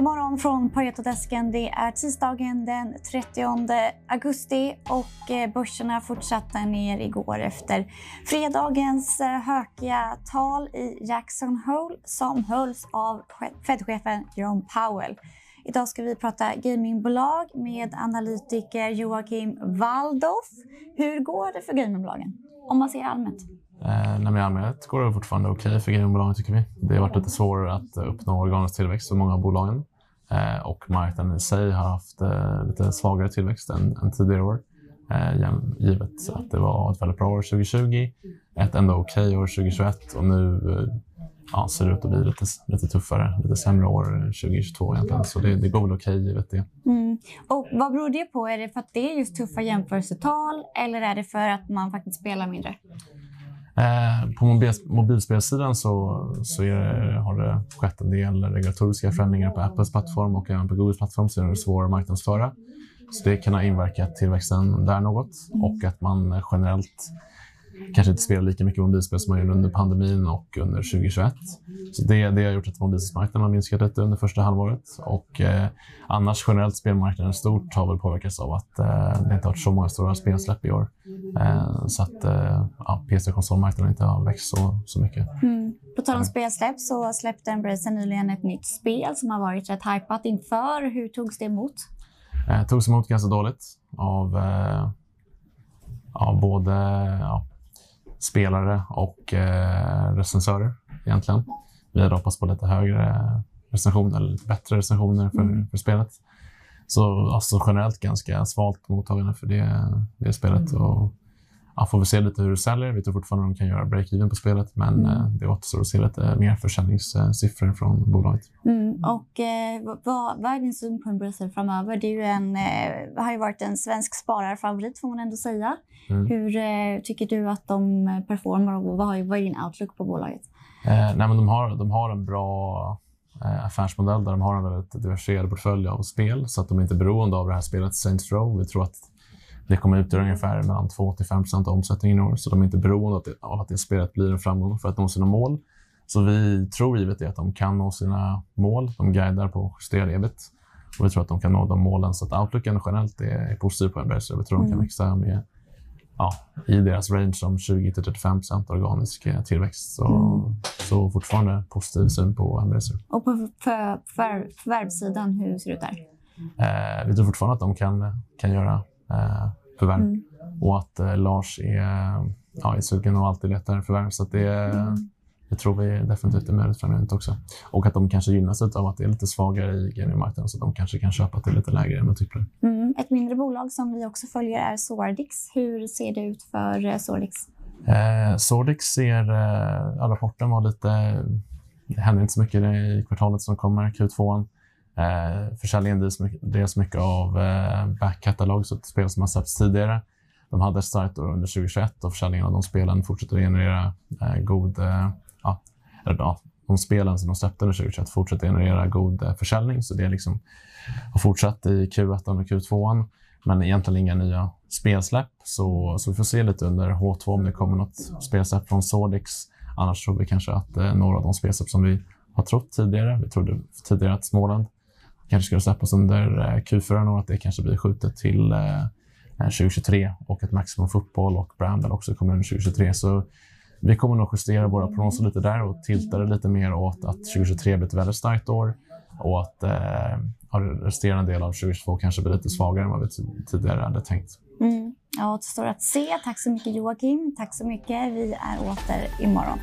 God morgon från Paretodesken. Det är tisdagen den 30 augusti och eh, börserna fortsatte ner igår efter fredagens eh, hökiga tal i Jackson Hole som hölls av Fed-chefen Jerome Powell. Idag ska vi prata gamingbolag med analytiker Joakim Waldoff. Hur går det för gamingbolagen om man ser allmänt? Eh, I allmänhet går det fortfarande okej okay för gamingbolagen tycker vi. Det har varit lite svårare att eh, uppnå organisk tillväxt för många av bolagen. Eh, och marknaden i sig har haft eh, lite svagare tillväxt än, än tidigare år. Eh, givet att det var ett väldigt bra år 2020, ett ändå okej okay år 2021 och nu eh, ja, ser det ut att bli lite, lite tuffare, lite sämre år 2022 egentligen. Så det, det går väl okej okay, givet det. Mm. Och vad beror det på? Är det för att det är just tuffa jämförelsetal eller är det för att man faktiskt spelar mindre? Eh, på mobil, mobilspelsidan så, så det, har det skett en del regulatoriska förändringar på Apples plattform och även på Googles plattform så är det svårare att marknadsföra. Så det kan ha inverkat tillväxten där något och att man generellt kanske inte spelar lika mycket mobilspel som man gjorde under pandemin och under 2021. Så det, det har gjort att mobilspelsmarknaden har minskat lite under första halvåret. Och, eh, annars generellt spelmarknaden stort har väl påverkats av att eh, det inte har varit så många stora spelsläpp i år. Eh, så att eh, ja, PC och konsolmarknaden inte har växt så, så mycket. Mm. På tal om spelsläpp så släppte Embracer nyligen ett nytt spel som har varit rätt hypat inför. Hur togs det emot? Eh, togs emot ganska dåligt av, eh, av både ja, spelare och eh, recensörer egentligen. Vi hade hoppats på lite högre recensioner, eller lite bättre recensioner för, mm. för spelet. Så alltså, generellt ganska svalt mottagande för det, det spelet. Mm. Och, ja, får vi se lite hur det säljer. Vi tror fortfarande att de kan göra break-even på spelet, men mm. eh, det återstår att se lite mer försäljningssiffror från bolaget. Mm. Och eh, vad, vad är din syn på Embracer framöver? Det är ju en, eh, har ju varit en svensk spararfavorit får man ändå säga. Mm. Hur eh, tycker du att de performar och vad, vad är din outlook på bolaget? Eh, nej, men de, har, de har en bra eh, affärsmodell där de har en väldigt diversifierad portfölj av spel så att de är inte är beroende av det här spelet Saints Row. Vi tror att det kommer utgöra ungefär mellan 2 5% av omsättningen i år, så de är inte beroende av att det spelet blir en framgång för att nå sina mål. Så vi tror givet det att de kan nå sina mål. De guidar på justerad ebit och vi tror att de kan nå de målen. Så att outlooken generellt är positiv på Embracer. Vi tror mm. de kan mm. växa med ja, i deras range om 20-35% organisk eh, tillväxt. Så, mm. så fortfarande positiv syn på Embracer. Och på för, för, förvärvssidan, hur ser det ut där? Eh, vi tror fortfarande att de kan, kan göra eh, förvärv. Mm. Och att eh, Lars är, ja, är sugen och alltid letar förvärv. Så det, mm. det tror vi definitivt är möjligt framöver också. Och att de kanske gynnas av att det är lite svagare i gamingmarknaden så att de kanske kan köpa till lite lägre multiplar. Mm. Ett mindre bolag som vi också följer är Sordix. Hur ser det ut för eh, Sordix? Eh, Sordix ser... Eh, rapporten var lite... Det händer inte så mycket i kvartalet som kommer, Q2. Eh, försäljningen drevs mycket av eh, backkatalog, så ett spel som har släppts tidigare. De hade ett starkt år under 2021 och försäljningen av de spelen fortsätter att generera eh, god... Eh, ja, eller, ja, de spelen som de släppte under 2021 fortsätter generera god eh, försäljning. Så det liksom har fortsatt i Q1 och Q2. Men egentligen inga nya spelsläpp. Så, så vi får se lite under H2 om det kommer något spelsläpp från Sordix. Annars tror vi kanske att eh, några av de spelsläpp som vi har trott tidigare, vi trodde tidigare att Småland kanske skulle släppas under eh, Q4 och att det kanske blir skjutet till eh, eh, 2023 och att Maximum Football och Bramble också kommer under 2023. Så vi kommer nog justera våra prognoser lite där och tilta det lite mer åt att 2023 blir ett väldigt starkt år och att eh, resterande del av 2022 kanske blir lite svagare än vad vi tidigare hade tänkt. Mm. Ja, återstår att se. Tack så mycket Joakim. Tack så mycket. Vi är åter imorgon.